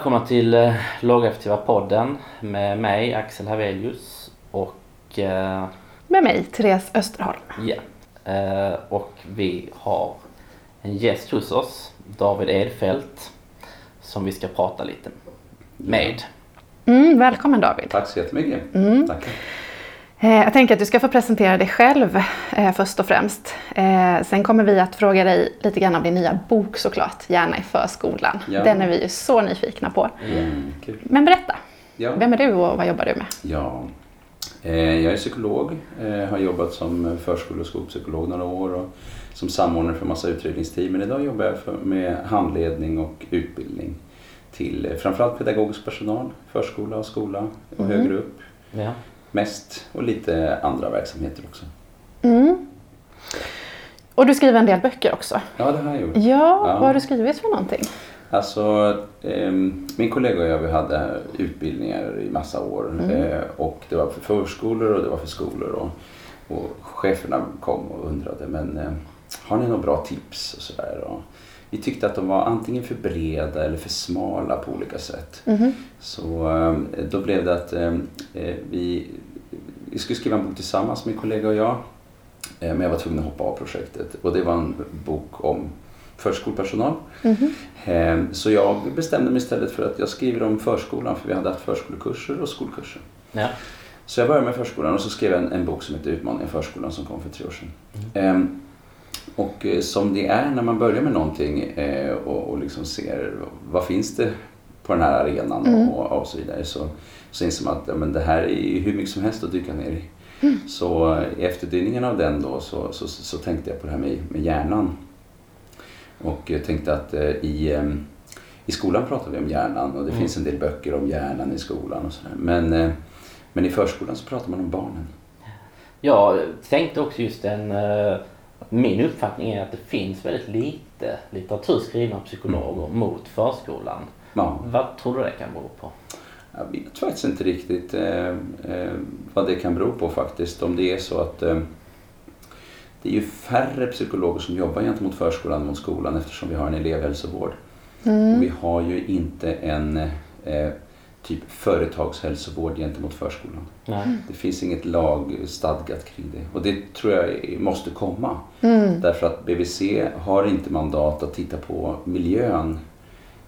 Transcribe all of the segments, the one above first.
välkomna till eh, Lågaktiva podden med mig Axel Havelius och eh, Med mig, Therese Österholm. ja. Eh, och vi har en gäst hos oss, David Edfelt, som vi ska prata lite med. Mm, välkommen David. Tack så jättemycket. Tackar. Eh, jag tänker att du ska få presentera dig själv eh, först och främst. Eh, sen kommer vi att fråga dig lite grann om din nya bok såklart, Gärna i förskolan. Ja. Den är vi ju så nyfikna på. Mm, kul. Men berätta, Ja. vem är du och vad jobbar du med? Ja. Eh, jag är psykolog, eh, har jobbat som förskole och skolpsykolog några år och som samordnare för massa utredningsteam. Men idag jobbar jag för, med handledning och utbildning till eh, framförallt pedagogisk personal, förskola och skola och högre upp. Ja. Mest och lite andra verksamheter också. Mm. Och du skriver en del böcker också. Ja, det har jag gjort. Ja, Ja. vad har du skrivit för någonting? Alltså, ehm, min kollega och jag vi hade utbildningar i massa år. Eh, och det var för förskolor och det var för skolor. Och, och cheferna kom och undrade, men eh, har ni några bra tips? Och sådär. Och vi tyckte att de var antingen för breda eller för smala på olika sätt. Mhm. Så eh, då blev det att eh, eh, vi, vi skulle skriva en bok tillsammans, min kollega och jag. Eh, Men jag var tvungen att hoppa av projektet. Och det var en bok om förskolepersonal. Mhm. Eh, Så jag bestämde mig istället för att jag skriver om förskolan för vi hade haft förskolekurser och skolkurser. Ja. Så jag började med förskolan och så skrev jag en, en bok som heter Utmaningen i förskolan som kom för tre år sedan. Ehm, och eh, som det är när man börjar med någonting eh, och, och liksom ser vad finns det på den här arenan och, och så vidare så, så inser man att ja, men det här är hur mycket som helst att dyka ner i. Så eh, i efterdyningen av den då så, så, så, så tänkte jag på det här med, med hjärnan. Och jag tänkte att eh, i, eh, i skolan pratar vi om hjärnan och det finns en del böcker om hjärnan i skolan och sådär. Men, eh, men i förskolan så pratar man om barnen. Jag tänkte också just en... att Min uppfattning är att det finns väldigt lite litteratur skriven av psykologer mot förskolan. Ja. Vad tror du det kan bero på? Jag vet faktiskt inte riktigt eh, eh, vad det kan bero på faktiskt. Om det är så att eh, det är ju färre psykologer som jobbar gentemot förskolan än mot skolan eftersom vi har en elevhälsovård. Och vi har ju inte en eh, typ företagshälsovård gentemot förskolan. Nej. Det finns inget lagstadgat kring det. Och det tror jag måste komma. Därför att BVC har inte mandat att titta på miljön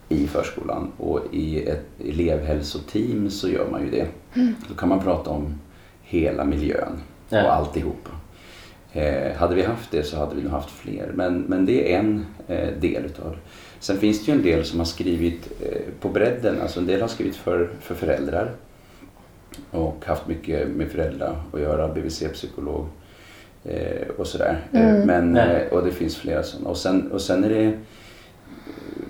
i förskolan. Och i ett elevhälsoteam så gör man ju det. Då kan man prata om hela miljön Ja. och alltihopa. Eh, hade vi haft det så hade vi nog haft fler. Men, men det är en eh, del utav det. Sen finns det ju en del som har skrivit eh, på bredden. Alltså en del har skrivit för, för föräldrar och haft mycket med föräldrar att göra, BVC-psykolog eh, och sådär. Eh, men, Ja. eh, och det finns flera sådana. Och sen, och sen är det,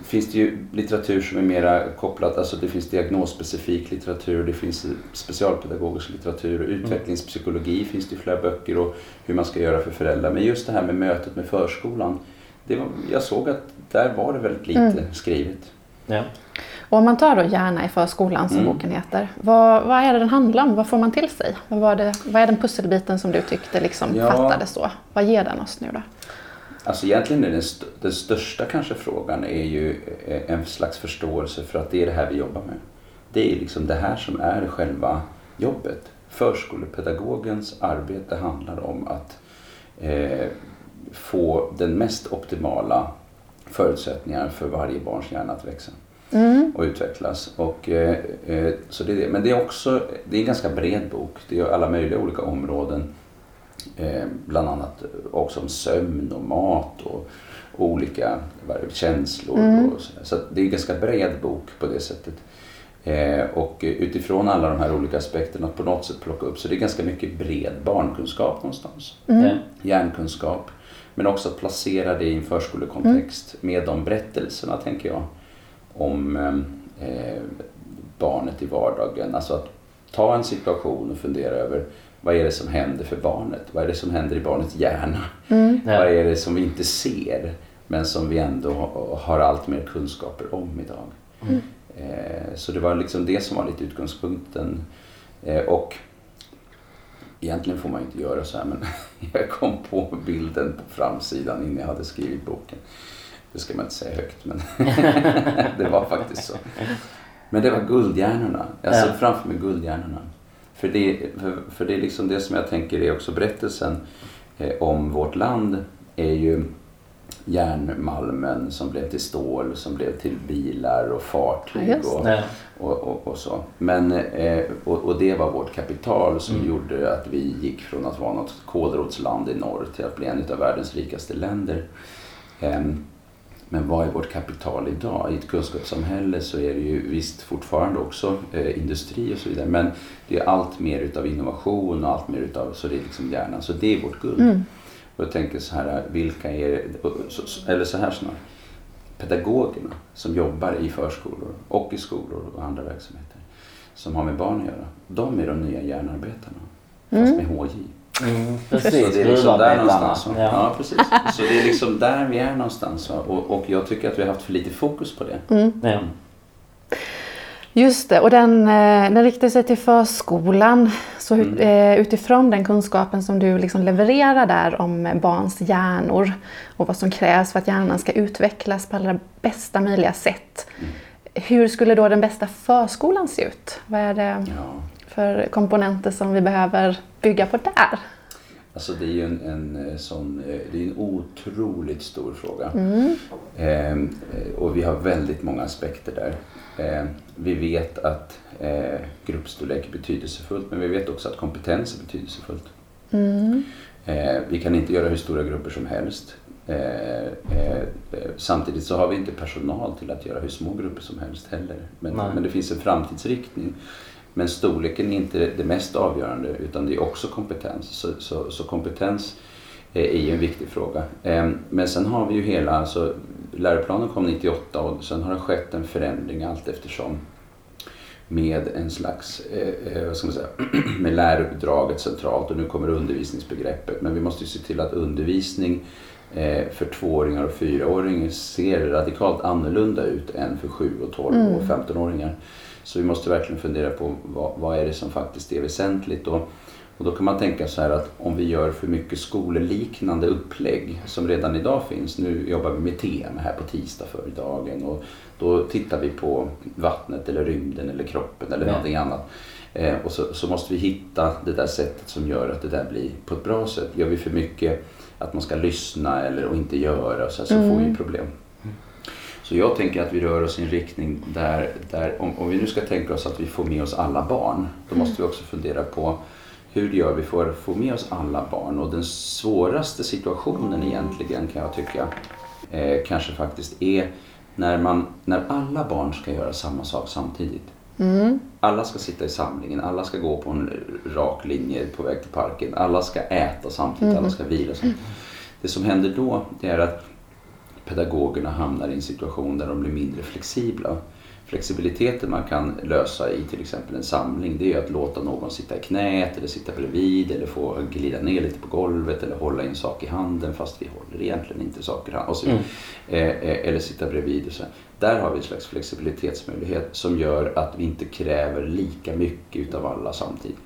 finns det ju litteratur som är mera kopplat, alltså det finns diagnosspecifik litteratur, det finns specialpedagogisk litteratur och utvecklingspsykologi finns det ju flera böcker och hur man ska göra för föräldrar. Men just det här med mötet med förskolan, det var, jag såg att där var det väldigt lite skrivet. Ja. Och om man tar då Gärna i förskolan som Mm. boken heter. Vad, vad är det den handlar om? Vad får man till sig? Vad, var det, vad är den pusselbiten som du tyckte liksom Ja. fattades då? Vad ger den oss nu då? Alltså egentligen är den, st- den största kanske frågan är ju eh, en slags förståelse för att det är det här vi jobbar med. Det är liksom det här som är själva jobbet. Förskolepedagogens arbete handlar om att eh, få den mest optimala förutsättningar för varje barns hjärna att växa och utvecklas. Och, eh, eh, så det är det. Men det är också det är en ganska bred bok. Det är alla möjliga olika områden. Eh, bland annat också om sömn och mat och, och olika känslor. Och så så det är en ganska bred bok på det sättet. Eh, och utifrån alla de här olika aspekterna att på något sätt plocka upp. Så det är ganska mycket bred barnkunskap någonstans. Ja. Hjärnkunskap. Men också att placera det i en förskolekontext med de berättelserna tänker jag. Om eh, barnet i vardagen. Alltså att ta en situation och fundera över vad är det som händer för barnet? Vad är det som händer i barnets hjärna? Ja. Vad är det som vi inte ser men som vi ändå ha- har allt mer kunskaper om idag? Eh, så det var liksom det som var lite utgångspunkten. Eh, och egentligen får man ju inte göra så här men jag kom på bilden på framsidan innan jag hade skrivit boken. Det ska man inte säga högt men det var faktiskt så. Men det var guldhjärnorna. Jag såg framför mig guldhjärnorna. För det, för, för det är liksom det som jag tänker är också berättelsen eh, om vårt land är ju järnmalmen som blev till stål, som blev till bilar och fartyg och, och, och, och så. Men, eh, och, och det var vårt kapital som gjorde att vi gick från att vara något kålrotsland i norr till att bli en av världens rikaste länder. Ehm, men vad är vårt kapital idag? I ett kunskapssamhälle så är det ju visst fortfarande också eh, industri och så vidare. Men det är allt mer utav innovation och allt mer utav, så det är liksom hjärnan. Så det är vårt guld. Och jag tänker så här, vilka är det, eller så här snarare. Pedagogerna som jobbar i förskolor och i skolor och andra verksamheter som har med barn att göra. De är de nya hjärnarbetarna. Fast med HJ. Mm, Så precis, det är liksom där gruvarbetarna. någonstans. va? Ja. Ja, precis. Så det är liksom där vi är någonstans. Och, och jag tycker att vi har haft för lite fokus på det. Ja. Just det, och den, eh, den riktar sig till förskolan. Så Mm. eh, utifrån den kunskapen som du liksom levererar där om barns hjärnor och vad som krävs för att hjärnan ska utvecklas på allra bästa möjliga sätt. Mm. Hur skulle då den bästa förskolan se ut? Vad är det Ja. för komponenter som vi behöver bygga på där? Alltså det är ju en, en eh, sån, eh, det är en otroligt stor fråga. Ehm, eh, och vi har väldigt många aspekter där. Ehm, vi vet att eh, gruppstorlek är betydelsefullt men vi vet också att kompetens är betydelsefullt. Eh, vi kan inte göra hur stora grupper som helst. Eh, eh, eh, samtidigt så har vi inte personal till att göra hur små grupper som helst heller. Men, men det finns en framtidsriktning. Men storleken är inte det mest avgörande utan det är också kompetens. Så, så, så kompetens eh, är ju en viktig fråga. Eh, Men sen har vi ju hela, alltså, läroplanen kom 98 och sen har det skett en förändring allt eftersom med en slags, eh, eh, vad ska man säga, med läruppdraget centralt och nu kommer undervisningsbegreppet. Men vi måste ju se till att undervisning eh, för tvååringar och fyraåringar ser radikalt annorlunda ut än för sju och 12 och 15-åringar. Så vi måste verkligen fundera på vad, vad är det som faktiskt är väsentligt. Och, och då kan man tänka så här att om vi gör för mycket skoleliknande upplägg som redan idag finns. Nu jobbar vi med tema här på tisdag för dagen och då tittar vi på vattnet eller rymden eller kroppen eller Ja. någonting annat. Eh, och så, så måste vi hitta det där sättet som gör att det där blir på ett bra sätt. Gör vi för mycket att man ska lyssna eller och inte göra så, här, så får vi problem. Så jag tänker att vi rör oss i en riktning där, där om, om vi nu ska tänka oss att vi får med oss alla barn, då måste vi också fundera på hur gör vi för att få med oss alla barn? Och den svåraste situationen egentligen kan jag tycka eh, kanske faktiskt är när, man, när alla barn ska göra samma sak samtidigt. Alla ska sitta i samlingen, alla ska gå på en rak linje på väg till parken, alla ska äta samtidigt, alla ska vila samtidigt. Det som händer då det är att pedagogerna hamnar i en situation där de blir mindre flexibla. Flexibiliteten man kan lösa i till exempel en samling det är att låta någon sitta i knät eller sitta bredvid eller få glida ner lite på golvet eller hålla en sak i handen fast vi håller egentligen inte saker i handen. Mm. eh, eh, eller sitta bredvid. Och så. Där har vi en slags flexibilitetsmöjlighet som gör att vi inte kräver lika mycket utav alla samtidigt.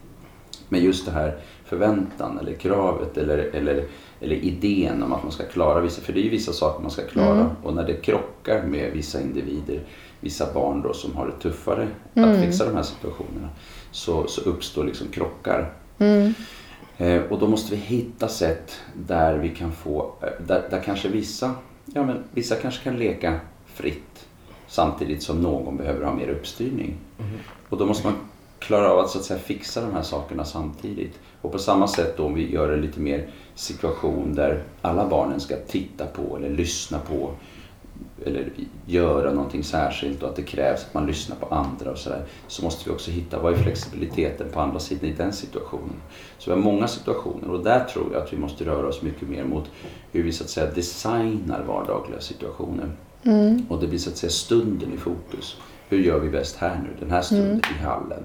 Men just det här förväntan eller kravet eller, eller, eller idén om att man ska klara vissa, för det är ju vissa saker man ska klara. Och när det krockar med vissa individer, vissa barn då som har det tuffare att fixa de här situationerna så, så uppstår liksom krockar. Eh, och då måste vi hitta sätt där vi kan få, eh, där, där kanske vissa, ja men vissa kanske kan leka fritt samtidigt som någon behöver ha mer uppstyrning. Och då måste man klara av att, så att säga, fixa de här sakerna samtidigt. Och på samma sätt då om vi gör det lite mer situation där alla barnen ska titta på eller lyssna på eller göra någonting särskilt och att det krävs att man lyssnar på andra och sådär. Så måste vi också hitta vad är flexibiliteten på andra sidan i den situationen. Så vi har många situationer och där tror jag att vi måste röra oss mycket mer mot hur vi så att säga designar vardagliga situationer. Och det blir så att säga stunden i fokus. Hur gör vi bäst här nu? Den här stunden i hallen,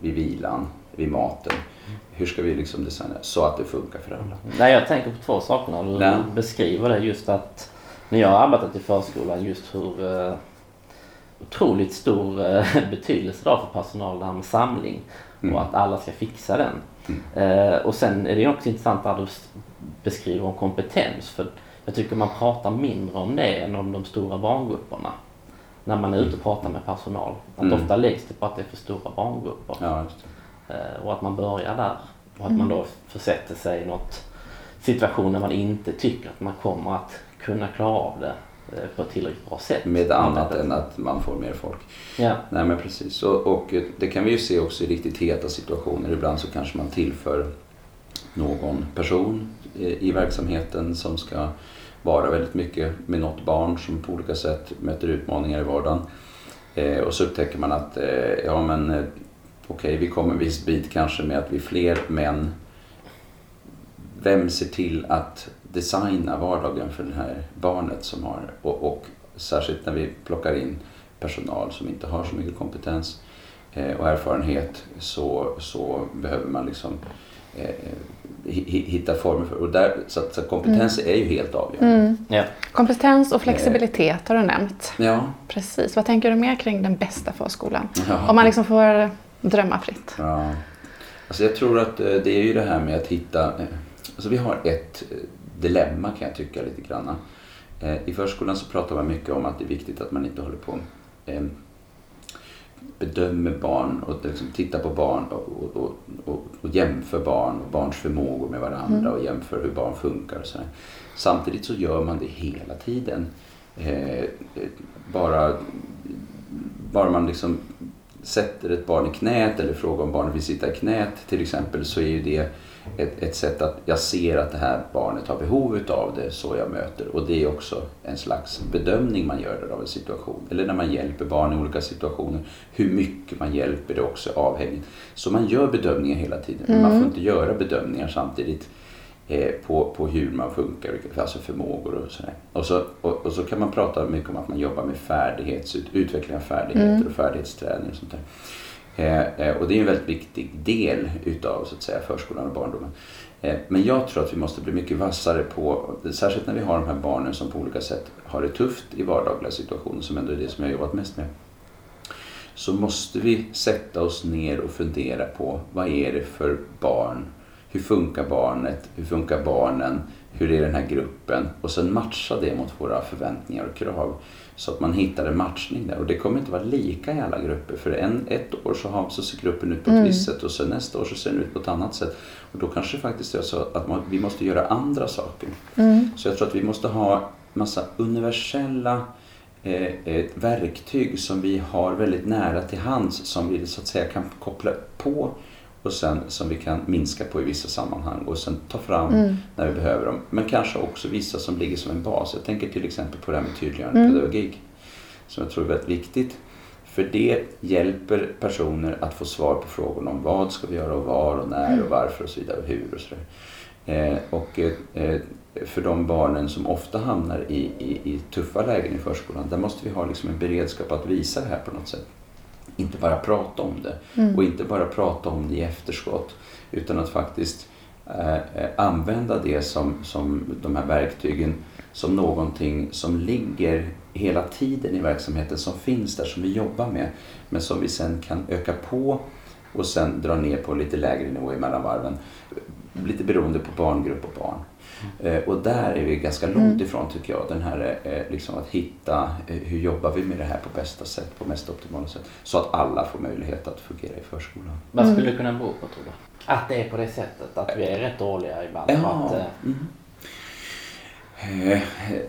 vid vilan, vid maten. Hur ska vi liksom designa så att det funkar för alla? Nej, jag tänker på två saker när du Ja. beskriver det. Just att när jag har arbetat i förskolan just hur eh, otroligt stor eh, betydelse det har för personal det här med samling och att alla ska fixa den. Eh, och sen är det ju också intressant när du beskriver om kompetens för jag tycker man pratar mindre om det än om de stora barngrupperna. När man är ute och pratar med personal. Att Mm. ofta läggs det på att det är för stora barngrupper. Ja. Eh, Och att man börjar där. Och att man då försätter sig i något situation där man inte tycker att man kommer att kunna klara av det eh, på ett tillräckligt bra sätt. Med annat än att man får mer folk. Ja, Nej men precis. Och, och det kan vi ju se också i riktigt heta situationer. Ibland så kanske man tillför någon person eh, i verksamheten som ska vara väldigt mycket med något barn som på olika sätt möter utmaningar i vardagen. Eh, och så upptäcker man att eh, ja men eh, okej vi kommer en viss bit kanske med att vi är fler män. vem ser till att designa vardagen för det här barnet som har och, och särskilt när vi plockar in personal som inte har så mycket kompetens eh, och erfarenhet så, så behöver man liksom eh, hitta former för och där, så, att, så att kompetens är ju helt avgörande. Mm. ja. Kompetens och flexibilitet har du nämnt. Ja, Precis. Vad tänker du mer kring den bästa förskolan? Ja. Om man liksom får drömma fritt. Ja. Alltså jag tror att eh, det är ju det här med att hitta... eh, Alltså vi har ett eh, dilemma kan jag tycka lite grann. Eh, I förskolan så pratar man mycket om att det är viktigt att man inte håller på eh, bedömer barn och liksom tittar på barn och, och, och, och jämför barn och barns förmågor med varandra och jämför hur barn funkar. Och så här. Samtidigt så gör man det hela tiden. Eh, eh, bara, bara man liksom sätter ett barn i knät eller frågar om barnet vill sitta i knät till exempel så är ju det ett, ett sätt att jag ser att det här barnet har behov utav det så jag möter och det är också en slags bedömning man gör av en situation. Eller när man hjälper barn i olika situationer. Hur mycket man hjälper det också avhängigt. Så man gör bedömningar hela tiden men man får inte göra bedömningar samtidigt eh, på, på hur man funkar, alltså förmågor och sådär. Och så, och, och så kan man prata mycket om att man jobbar med färdighets, utveckling av färdigheter och färdighetsträning och sånt där. Eh, eh, och det är en väldigt viktig del utav så att säga, förskolan och barndomen. Eh, men jag tror att vi måste bli mycket vassare på, särskilt när vi har de här barnen som på olika sätt har det tufft i vardagliga situationer, som ändå är det som jag har jobbat mest med. Så måste vi sätta oss ner och fundera på vad är det för barn? Hur funkar barnet? Hur funkar barnen? Hur är den här gruppen? Och sen matcha det mot våra förväntningar och krav. Så att man hittar en matchning där. Och det kommer inte vara lika i alla grupper. För en, ett år så, har, så ser gruppen ut på ett visst sätt och sen nästa år så ser den ut på ett annat sätt. Och då kanske det faktiskt är så att man, vi måste göra andra saker. Så jag tror att vi måste ha massa universella eh, verktyg som vi har väldigt nära till hands som vi så att säga kan koppla på och sen som vi kan minska på i vissa sammanhang och sen ta fram när vi behöver dem. Men kanske också vissa som ligger som en bas. Jag tänker till exempel på det här med tydliggörande pedagogik som jag tror är väldigt viktigt. För det hjälper personer att få svar på frågor om vad ska vi göra och var och när och varför och så vidare och hur och sådär. Eh, och eh, för de barnen som ofta hamnar i, i, i tuffa lägen i förskolan, där måste vi ha liksom en beredskap att visa det här på något sätt. Inte bara prata om det och inte bara prata om det i efterskott utan att faktiskt eh, eh, använda det som, som de här verktygen som någonting som ligger hela tiden i verksamheten, som finns där, som vi jobbar med men som vi sen kan öka på och sen dra ner på lite lägre nivå i mellanvarven. Lite beroende på barngrupp och barn. Eh, och där är vi ganska långt ifrån tycker jag. Den här eh, liksom att hitta eh, hur jobbar vi med det här på bästa sätt, på mest optimala sätt. Så att alla får möjlighet att fungera i förskolan. Vad skulle det kunna bero på tror du? Att det är på det sättet, att vi är rätt dåliga ibland. Ja. Att, eh, Mm. Eh,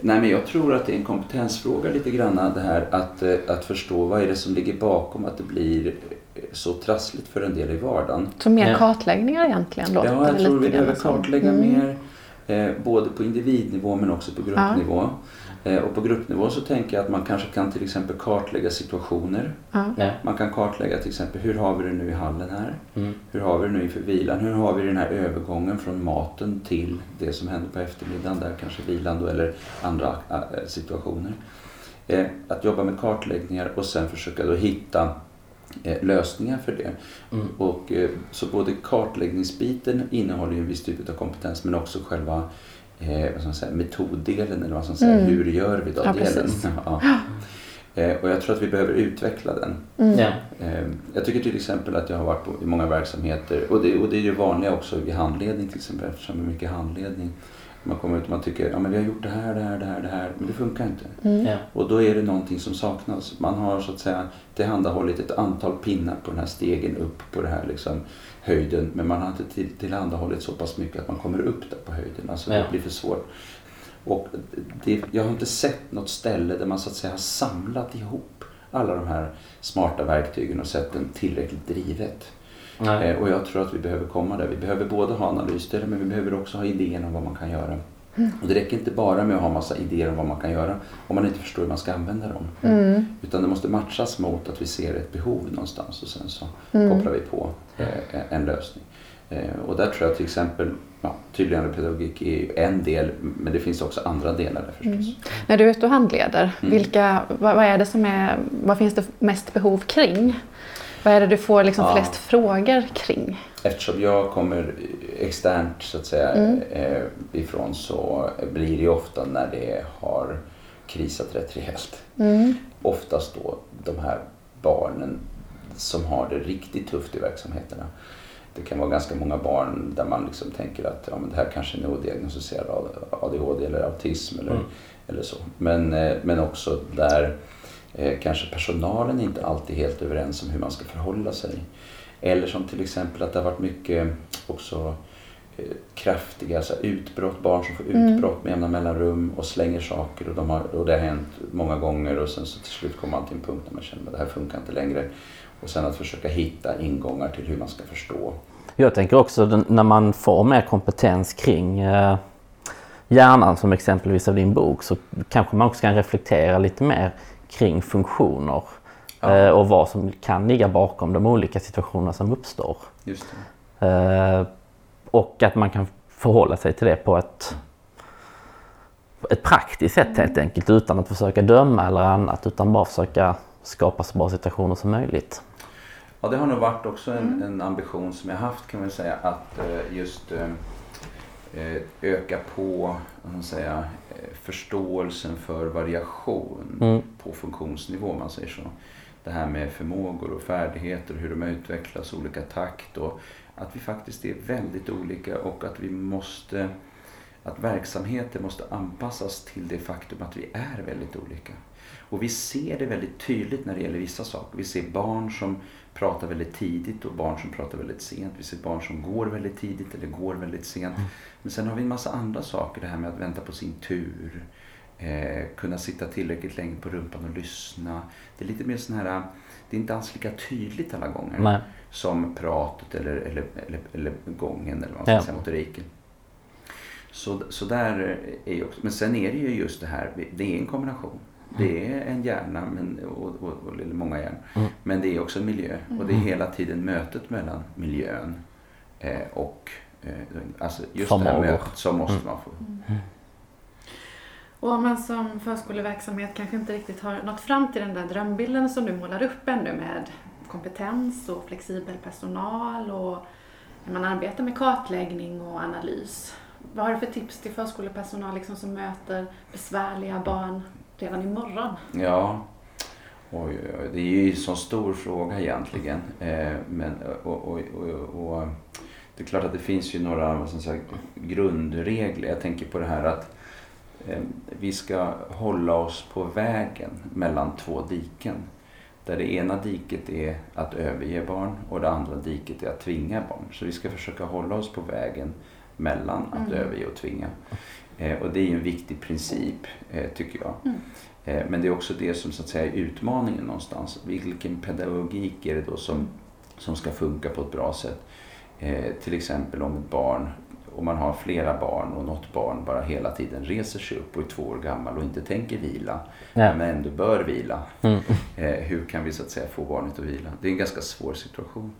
nej men jag tror att det är en kompetensfråga lite grann det här att, eh, att förstå vad är det som ligger bakom att det blir eh, så trassligt för en del i vardagen. Så mer kartläggningar egentligen låter Ja, jag tror vi behöver kartlägga Mm. mer. Eh, både på individnivå men också på gruppnivå. Eh, och på gruppnivå så tänker jag att man kanske kan till exempel kartlägga situationer. Ja. ja. Man kan kartlägga till exempel hur har vi det nu i hallen här? Mm. Hur har vi det nu inför vilan? Hur har vi den här övergången från maten till det som händer på eftermiddagen, där kanske vilan då, eller andra äh, situationer. Eh, att jobba med kartläggningar och sen försöka då hitta eh, lösningar för det. Mm. Och, eh, så både kartläggningsbiten innehåller ju en viss typ av kompetens men också själva eh, vad ska man säga, metoddelen eller vad man säga, Mm. hur gör vi då Ja, delen. Ja. Eh, och jag tror att vi behöver utveckla den. Mm. Ja. Eh, Jag tycker till exempel att jag har varit på, i många verksamheter och det, och det är ju vanliga också i handledning till exempel eftersom det är mycket handledning. Man kommer ut och man tycker ja, men vi har gjort det här, det här, det här, det här, men det funkar inte. Ja. Och då är det någonting som saknas. Man har så att säga tillhandahållit ett antal pinnar på den här stegen upp på den här liksom, höjden. Men man har inte till, tillhandahållit så pass mycket att man kommer upp där på höjden. Alltså Ja. det blir för svårt. Och det, jag har inte sett något ställe där man så att säga har samlat ihop alla de här smarta verktygen och sett den tillräckligt drivet. Eh, och jag tror att vi behöver komma där. Vi behöver både ha analysdelar men vi behöver också ha idéer om vad man kan göra. Och det räcker inte bara med att ha massa idéer om vad man kan göra om man inte förstår hur man ska använda dem. Mm. Utan det måste matchas mot att vi ser ett behov någonstans och sen så kopplar vi på eh, en lösning. Eh, och där tror jag till exempel ja, tydliggörande pedagogik är en del men det finns också andra delar där förstås. När du är ute och handleder, Mm. vilka, vad, vad, är det som är, vad finns det mest behov kring? Vad är det du får liksom Ja. flest frågor kring? Eftersom jag kommer externt så att säga Mm. eh, ifrån så blir det ofta när det har krisat rätt rejält. Mm. Oftast då de här barnen som har det riktigt tufft i verksamheterna. Det kan vara ganska många barn där man liksom tänker att ja, men det här kanske är en odiagnostiserad ADHD eller autism eller, Mm. eller så. Men, eh, men också där kanske personalen inte alltid är helt överens om hur man ska förhålla sig. Eller som till exempel att det har varit mycket också eh, kraftiga så här, utbrott, barn som får Mm. utbrott med jämna mellanrum och slänger saker och, de har, och det har hänt många gånger och sen så till slut kommer man till en punkt där man känner att det här funkar inte längre. Och sen att försöka hitta ingångar till hur man ska förstå. Jag tänker också när man får mer kompetens kring eh, hjärnan som exempelvis av din bok så kanske man också kan reflektera lite mer kring funktioner Ja. eh, och vad som kan ligga bakom de olika situationerna som uppstår. Just det. Eh, och att man kan förhålla sig till det på ett, ett praktiskt sätt helt enkelt utan att försöka döma eller annat utan bara försöka skapa så bra situationer som möjligt. Ja, det har nog varit också en, en ambition som jag haft kan man säga att eh, just öka på vad man säga, eh, förståelsen för variation Mm. på funktionsnivå man säger så. Det här med förmågor och färdigheter hur de utvecklas olika takt och att vi faktiskt är väldigt olika och att vi måste att verksamheter måste anpassas till det faktum att vi är väldigt olika. Och vi ser det väldigt tydligt när det gäller vissa saker. Vi ser barn som pratar väldigt tidigt och barn som pratar väldigt sent. Vi ser barn som går väldigt tidigt eller går väldigt sent. Men sen har vi en massa andra saker. Det här med att vänta på sin tur. Eh, kunna sitta tillräckligt länge på rumpan och lyssna. Det är lite mer sån här, det är inte alls lika tydligt alla gånger. Nej. Som pratet eller, eller, eller, eller gången eller vad man ska Ja. säga, motoriken. Så, så där är ju också, men sen är det ju just det här, det är en kombination. Det är en hjärna men, och, och, och många hjärnor. Mm. Men det är också en miljö. Och det är hela tiden mötet mellan miljön eh, och eh, alltså just det här Förmågor. mötet som måste man få. Och om man som förskoleverksamhet kanske inte riktigt har nått fram till den där drömbilden som du målar upp ännu med kompetens och flexibel personal och när man arbetar med kartläggning och analys. Vad har du för tips till förskolepersonal liksom som möter besvärliga barn redan imorgon? Ja, oj, oj, det är ju en så stor fråga egentligen. Eh, men, och, och, och, och, det är klart att det finns ju några vad säga, grundregler. Jag tänker på det här att eh, vi ska hålla oss på vägen mellan två diken. Där det ena diket är att överge barn och det andra diket är att tvinga barn. Så vi ska försöka hålla oss på vägen mellan att Mm. överge och tvinga. Eh, och det är ju en viktig princip, eh, tycker jag. Mm. Eh, men det är också det som så att säga är utmaningen någonstans. Vilken pedagogik är det då som, som ska funka på ett bra sätt? Eh, till exempel om ett barn, om man har flera barn och något barn bara hela tiden reser sig upp och är två år gammal och inte tänker vila, Ja. men ändå bör vila. Mm. Eh, hur kan vi så att säga få barnet att vila? Det är en ganska svår situation.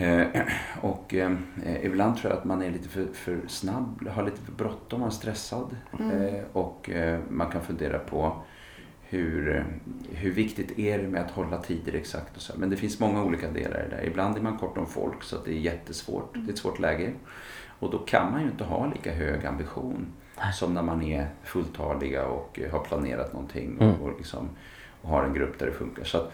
Eh, och eh, ibland tror jag att man är lite för, för snabb, har lite för bråttom, man är stressad. Eh, och man kan fundera på hur, hur viktigt är det med att hålla tider exakt och så. Men det finns många olika delar i det där. Ibland är man kort om folk så det är jättesvårt. Det är ett svårt läge. Och då kan man ju inte ha lika hög ambition som när man är fulltaliga och har planerat någonting och, Mm. och, liksom, och har en grupp där det funkar. Så att,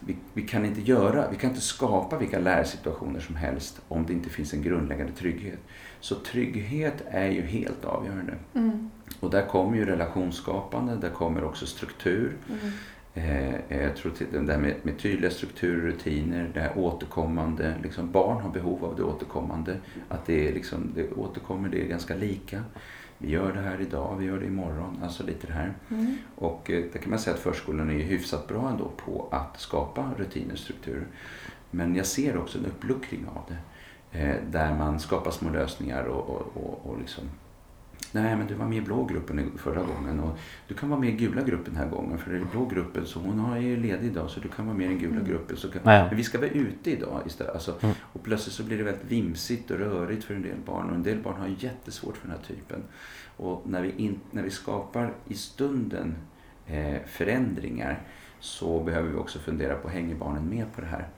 vi, vi, kan inte göra, vi kan inte skapa vilka lärsituationer som helst om det inte finns en grundläggande trygghet. Så trygghet är ju helt avgörande. Mm. Och där kommer ju relationsskapande, där kommer också struktur. Mm. Eh, jag tror att det där med, med tydliga strukturer och rutiner, det här återkommande, liksom barn har behov av det återkommande. Att det, är liksom, det återkommer, det är ganska lika. Vi gör det här idag, vi gör det imorgon. Alltså lite det här. Mm. Och eh, där kan man säga att förskolan är hyfsat bra ändå på att skapa rutiner och strukturer. Men jag ser också en uppluckring av det. Eh, där man skapar små lösningar och, och, och, och liksom Nej, men du var med i blå gruppen förra gången och du kan vara med i gula gruppen den här gången för det är blå gruppen så hon är ju ledig idag så du kan vara med i den gula mm. gruppen. Så kan, Men vi ska vara ute idag istället. Alltså, mm. Och plötsligt så blir det väldigt vimsigt och rörigt för en del barn och en del barn har jättesvårt för den här typen. Och när vi, in, när vi skapar i stunden eh, förändringar så behöver vi också fundera på, hänger barnen med på det här?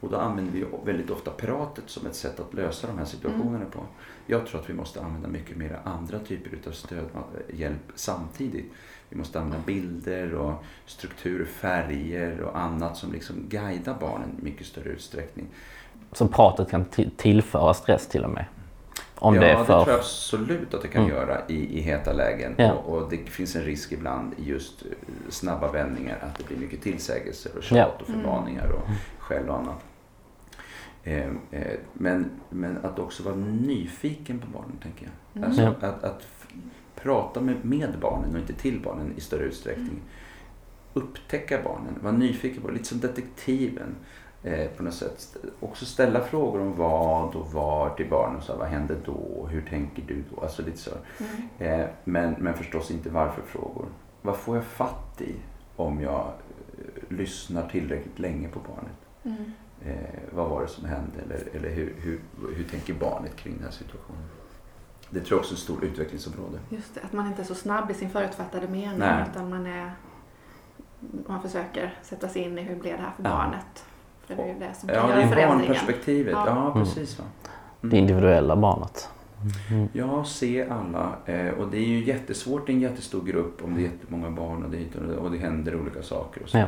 Och då använder vi väldigt ofta pratet som ett sätt att lösa de här situationerna mm. på. Jag tror att vi måste använda mycket mer andra typer av stödhjälp samtidigt. Vi måste använda bilder och strukturer, färger och annat som liksom guidar barnen i mycket större utsträckning. Så pratet kan tillföra stress till och med? Om ja, det, är för... det tror jag absolut att det kan mm. göra i, i heta lägen. Ja. Och, och, det finns en risk ibland i just eh, snabba vändningar att det blir mycket tillsägelser och tjat ja. och förmaningar och skäll och annat. Eh, eh, men, men att också vara nyfiken på barnen, tänker jag. Mm. Alltså att, att prata med, med barnen och inte till barnen i större utsträckning. Mm. Upptäcka barnen, vara nyfiken på lite som detektiven. Eh, på något sätt. Också ställa frågor om vad och var till barnen. Så vad händer då? Hur tänker du då? Alltså lite så. Mm. Eh, men, men förstås inte varför-frågor. Vad får jag fatt i om jag eh, lyssnar tillräckligt länge på barnet? Mm. Eh, vad var det som hände? Eller, eller hur, hur, hur tänker barnet kring den här situationen? Det tror jag också är ett stort utvecklingsområde. Just det, att man inte är så snabb i sin förutfattade mening Nej. utan man är man försöker sätta sig in i hur blev det här för ja. barnet. För det är ju det som kan ja, göra förändringen. Ja, barnperspektivet. Ja, ja precis. Va? Mm. Det individuella barnet. Mm. Ja, se alla. Eh, och det är ju jättesvårt i en jättestor grupp om det är jättemånga barn och det, och det händer olika saker. och så ja.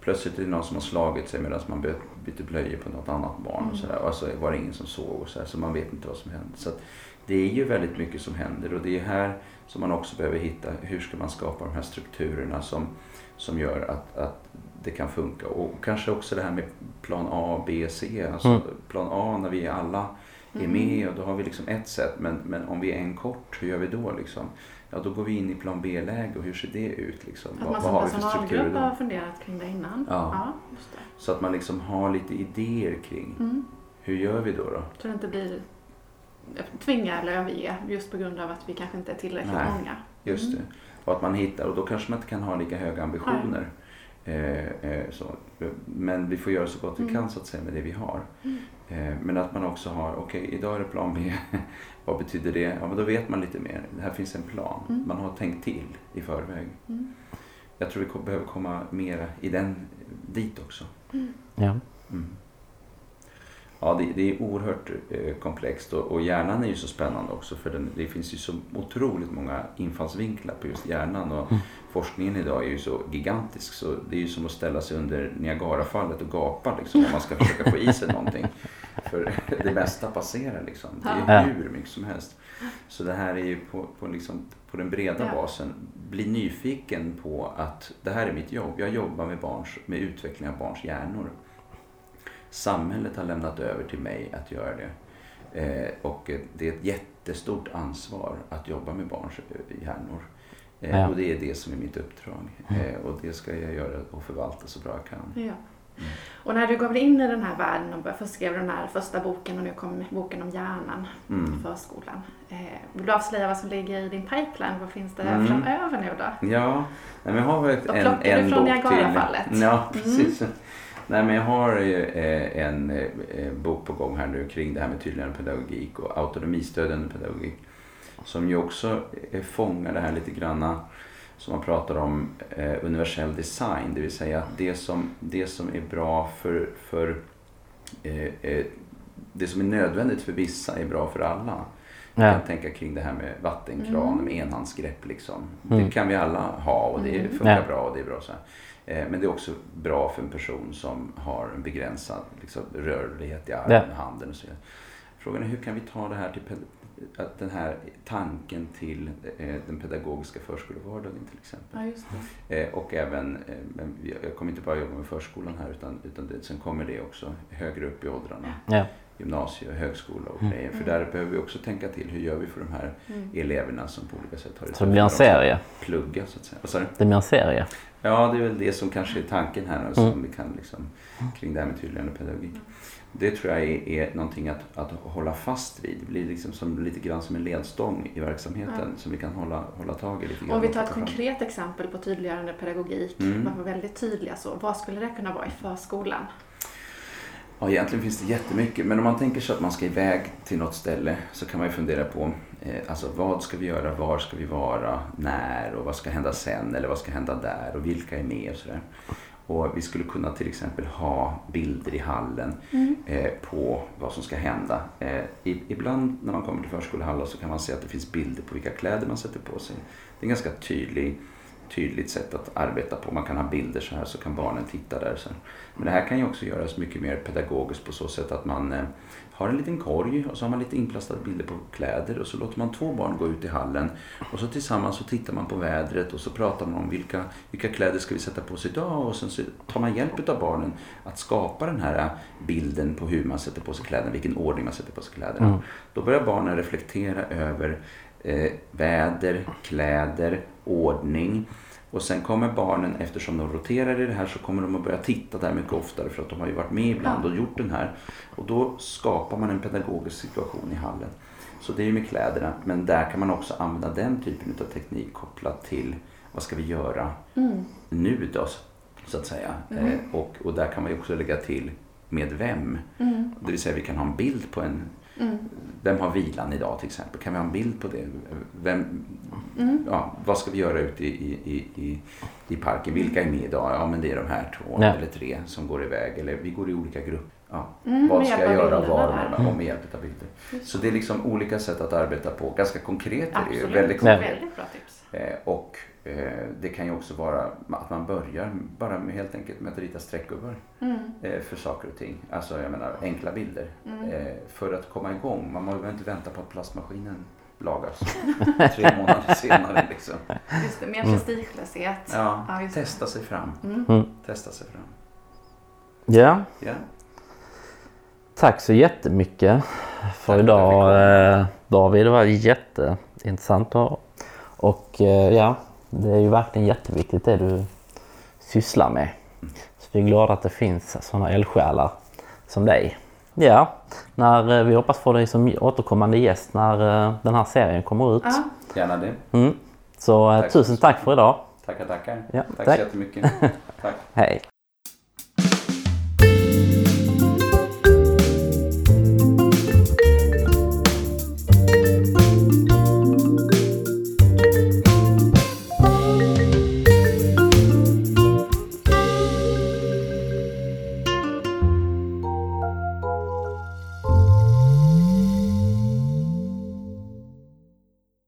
Plötsligt är det någon som har slagit sig medan man byter blöjor på något annat barn. Mm. Och så där. Och så var det ingen som såg och så, där, så man vet inte vad som händer. Så det är ju väldigt mycket som händer och det är här som man också behöver hitta hur ska man skapa de här strukturerna som, som gör att, att det kan funka. Och kanske också det här med plan A, B, C. Alltså mm. plan A när vi alla är mm. med och då har vi liksom ett sätt. Men, men om vi är en kort, hur gör vi då liksom? Ja, då går vi in i plan B-läge och hur ser det ut? Liksom? Att man som personalgrupp har funderat kring det innan? Ja, ja det. så att man liksom har lite idéer kring mm. hur gör vi då? då? Så det inte blir tvinga eller överge just på grund av att vi kanske inte är tillräckligt Nej, många. Just mm. det. Och att man hittar, och då kanske man inte kan ha lika höga ambitioner. Eh, eh, så. Men vi får göra så gott vi mm. kan så att säga med det vi har. Mm. Eh, men att man också har, okej okay, idag är det plan B. Vad betyder det? Ja men då vet man lite mer. Det här finns en plan. Mm. Man har tänkt till i förväg. Mm. Jag tror vi behöver komma mera i den, dit också. Mm. Ja. Ja, det, det, är oerhört eh, komplext och, och, hjärnan är ju så spännande också för den, det finns ju så otroligt många infallsvinklar på just hjärnan och mm. forskningen idag är ju så gigantisk så det är ju som att ställa sig under Niagarafallet och gapa liksom om man ska försöka få i sig någonting. För det mesta passerar liksom. Det är ju hur mycket som helst. Så det här är ju på, på, liksom, på den breda ja. basen. Bli nyfiken på att det här är mitt jobb. Jag jobbar med, barns, med utveckling av barns hjärnor. Samhället har lämnat över till mig att göra det. Eh, och det är ett jättestort ansvar att jobba med barns hjärnor. Eh, ja. Och det är det som är mitt uppdrag. Mm. Eh, och det ska jag göra och förvalta så bra jag kan. Ja. Mm. Och när du gav dig in i den här världen och först skrev den här första boken och nu kom boken om hjärnan mm. i förskolan. Eh, vill du avslöja vad som ligger i din pipeline? Vad finns det mm. framöver nu då? Ja, men jag har väl en, en, bok till. Ja, precis. Mm. Nej, men jag har eh, en eh, bok på gång här nu kring det här med tydligare pedagogik och autonomistödjande pedagogik. Som ju också fångar det här lite granna som man pratar om eh, universell design. Det vill säga att det som, det som är bra för, för eh, eh, det som är nödvändigt för vissa är bra för alla. Man Ja. kan tänka kring det här med vattenkran Mm. med enhandsgrepp. Liksom. Mm. Det kan vi alla ha och det Mm. funkar Ja. bra och det är bra. Så här. Eh, Men det är också bra för en person som har en begränsad liksom, rörlighet i armen, Ja. handen och så vidare. Frågan är hur kan vi ta det här till att den här tanken till eh, den pedagogiska förskolevardagen till exempel. Ja, just det. Eh, och även, eh, jag kommer inte bara jobba med förskolan här utan, utan det, sen kommer det också högre upp i åldrarna. Ja. Gymnasie, högskola och Mm. grejer. För där behöver vi också tänka till hur gör vi för de här Mm. eleverna som på olika sätt har det Så det blir en serie. Plugga så att säga. Vad sa du? Det blir en serie. Ja, det är väl det som kanske är tanken här som Mm. vi kan liksom, kring det här med tydligare pedagogik. Det tror jag är, är någonting att, att hålla fast vid. Det blir liksom som, lite grann som en ledstång i verksamheten som vi kan hålla, hålla tag i lite grann. Om vi och tar ett konkret exempel på tydliggörande pedagogik, Mm. man var väldigt tydliga så. Vad skulle det kunna vara i förskolan? Ja, egentligen finns det jättemycket. Men om man tänker sig att man ska iväg till något ställe så kan man ju fundera på eh, alltså, vad ska vi göra, var ska vi vara, när och vad ska hända sen eller vad ska hända där och vilka är med och sådär. Och vi skulle kunna till exempel ha bilder i hallen eh, på vad som ska hända. Eh, ibland när man kommer till förskolehallar så kan man se att det finns bilder på vilka kläder man sätter på sig. Det är en ganska tydlig, tydligt sätt att arbeta på. Man kan ha bilder så här så kan barnen titta där. Så. Men det här kan ju också göras mycket mer pedagogiskt på så sätt att man eh, har en liten korg och så har man lite inplastade bilder på kläder och så låter man två barn gå ut i hallen och så tillsammans så tittar man på vädret och så pratar man om vilka, vilka kläder ska vi sätta på oss idag och sen så tar man hjälp av barnen att skapa den här bilden på hur man sätter på sig kläderna, vilken ordning man sätter på sig kläderna. Mm. Då börjar barnen reflektera över eh, väder, kläder, ordning. Och sen kommer barnen, eftersom de roterar i det här, så kommer de att börja titta där mycket oftare för att de har ju varit med ibland och gjort den här. Och då skapar man en pedagogisk situation i hallen. Så det är ju med kläderna, men där kan man också använda den typen av teknik kopplat till vad ska vi göra Mm. nu då, så att säga. Eh, och, och där kan man ju också lägga till med vem. Mm. Det vill säga vi kan ha en bild på en Mm. vem har vilan idag till exempel? Kan vi ha en bild på det? Vem, Mm. ja, vad ska vi göra ute i, i, i, i parken? Vilka är med idag? Ja, men det är de här två Ja. eller tre som går iväg. Eller vi går i olika grupper. Ja. Mm, vad ska jag göra var med, och med hjälp av bilder? Så det är liksom olika sätt att arbeta på. Ganska konkret är det ju. Väldigt Ja. konkret. Väldigt bra tips. Eh, och eh, det kan ju också vara att man börjar bara med, helt enkelt med att rita streckgubbar Mm. eh, för saker och ting. Alltså jag menar enkla bilder. Mm. Eh, för att komma igång. Man behöver inte vänta på att plastmaskinen lagas tre månader senare. Liksom. Just det, mer prestigelöshet. Ja, Ja, det. testa sig fram. Mm. Mm. Testa sig fram. Ja, Ja. Tack så jättemycket för Tack idag eh, David. Det var jätteintressant och, och eh, ja, det är ju verkligen jätteviktigt det du sysslar med. Så vi är glada att det finns sådana eldsjälar som dig. Ja, när, eh, vi hoppas få dig som återkommande gäst när den här serien kommer ut. Ja, Gärna det. Mm. Så Tack. tusen tack för idag. Tackar, tackar. Ja, tack tack. så jättemycket. Tack. Hej.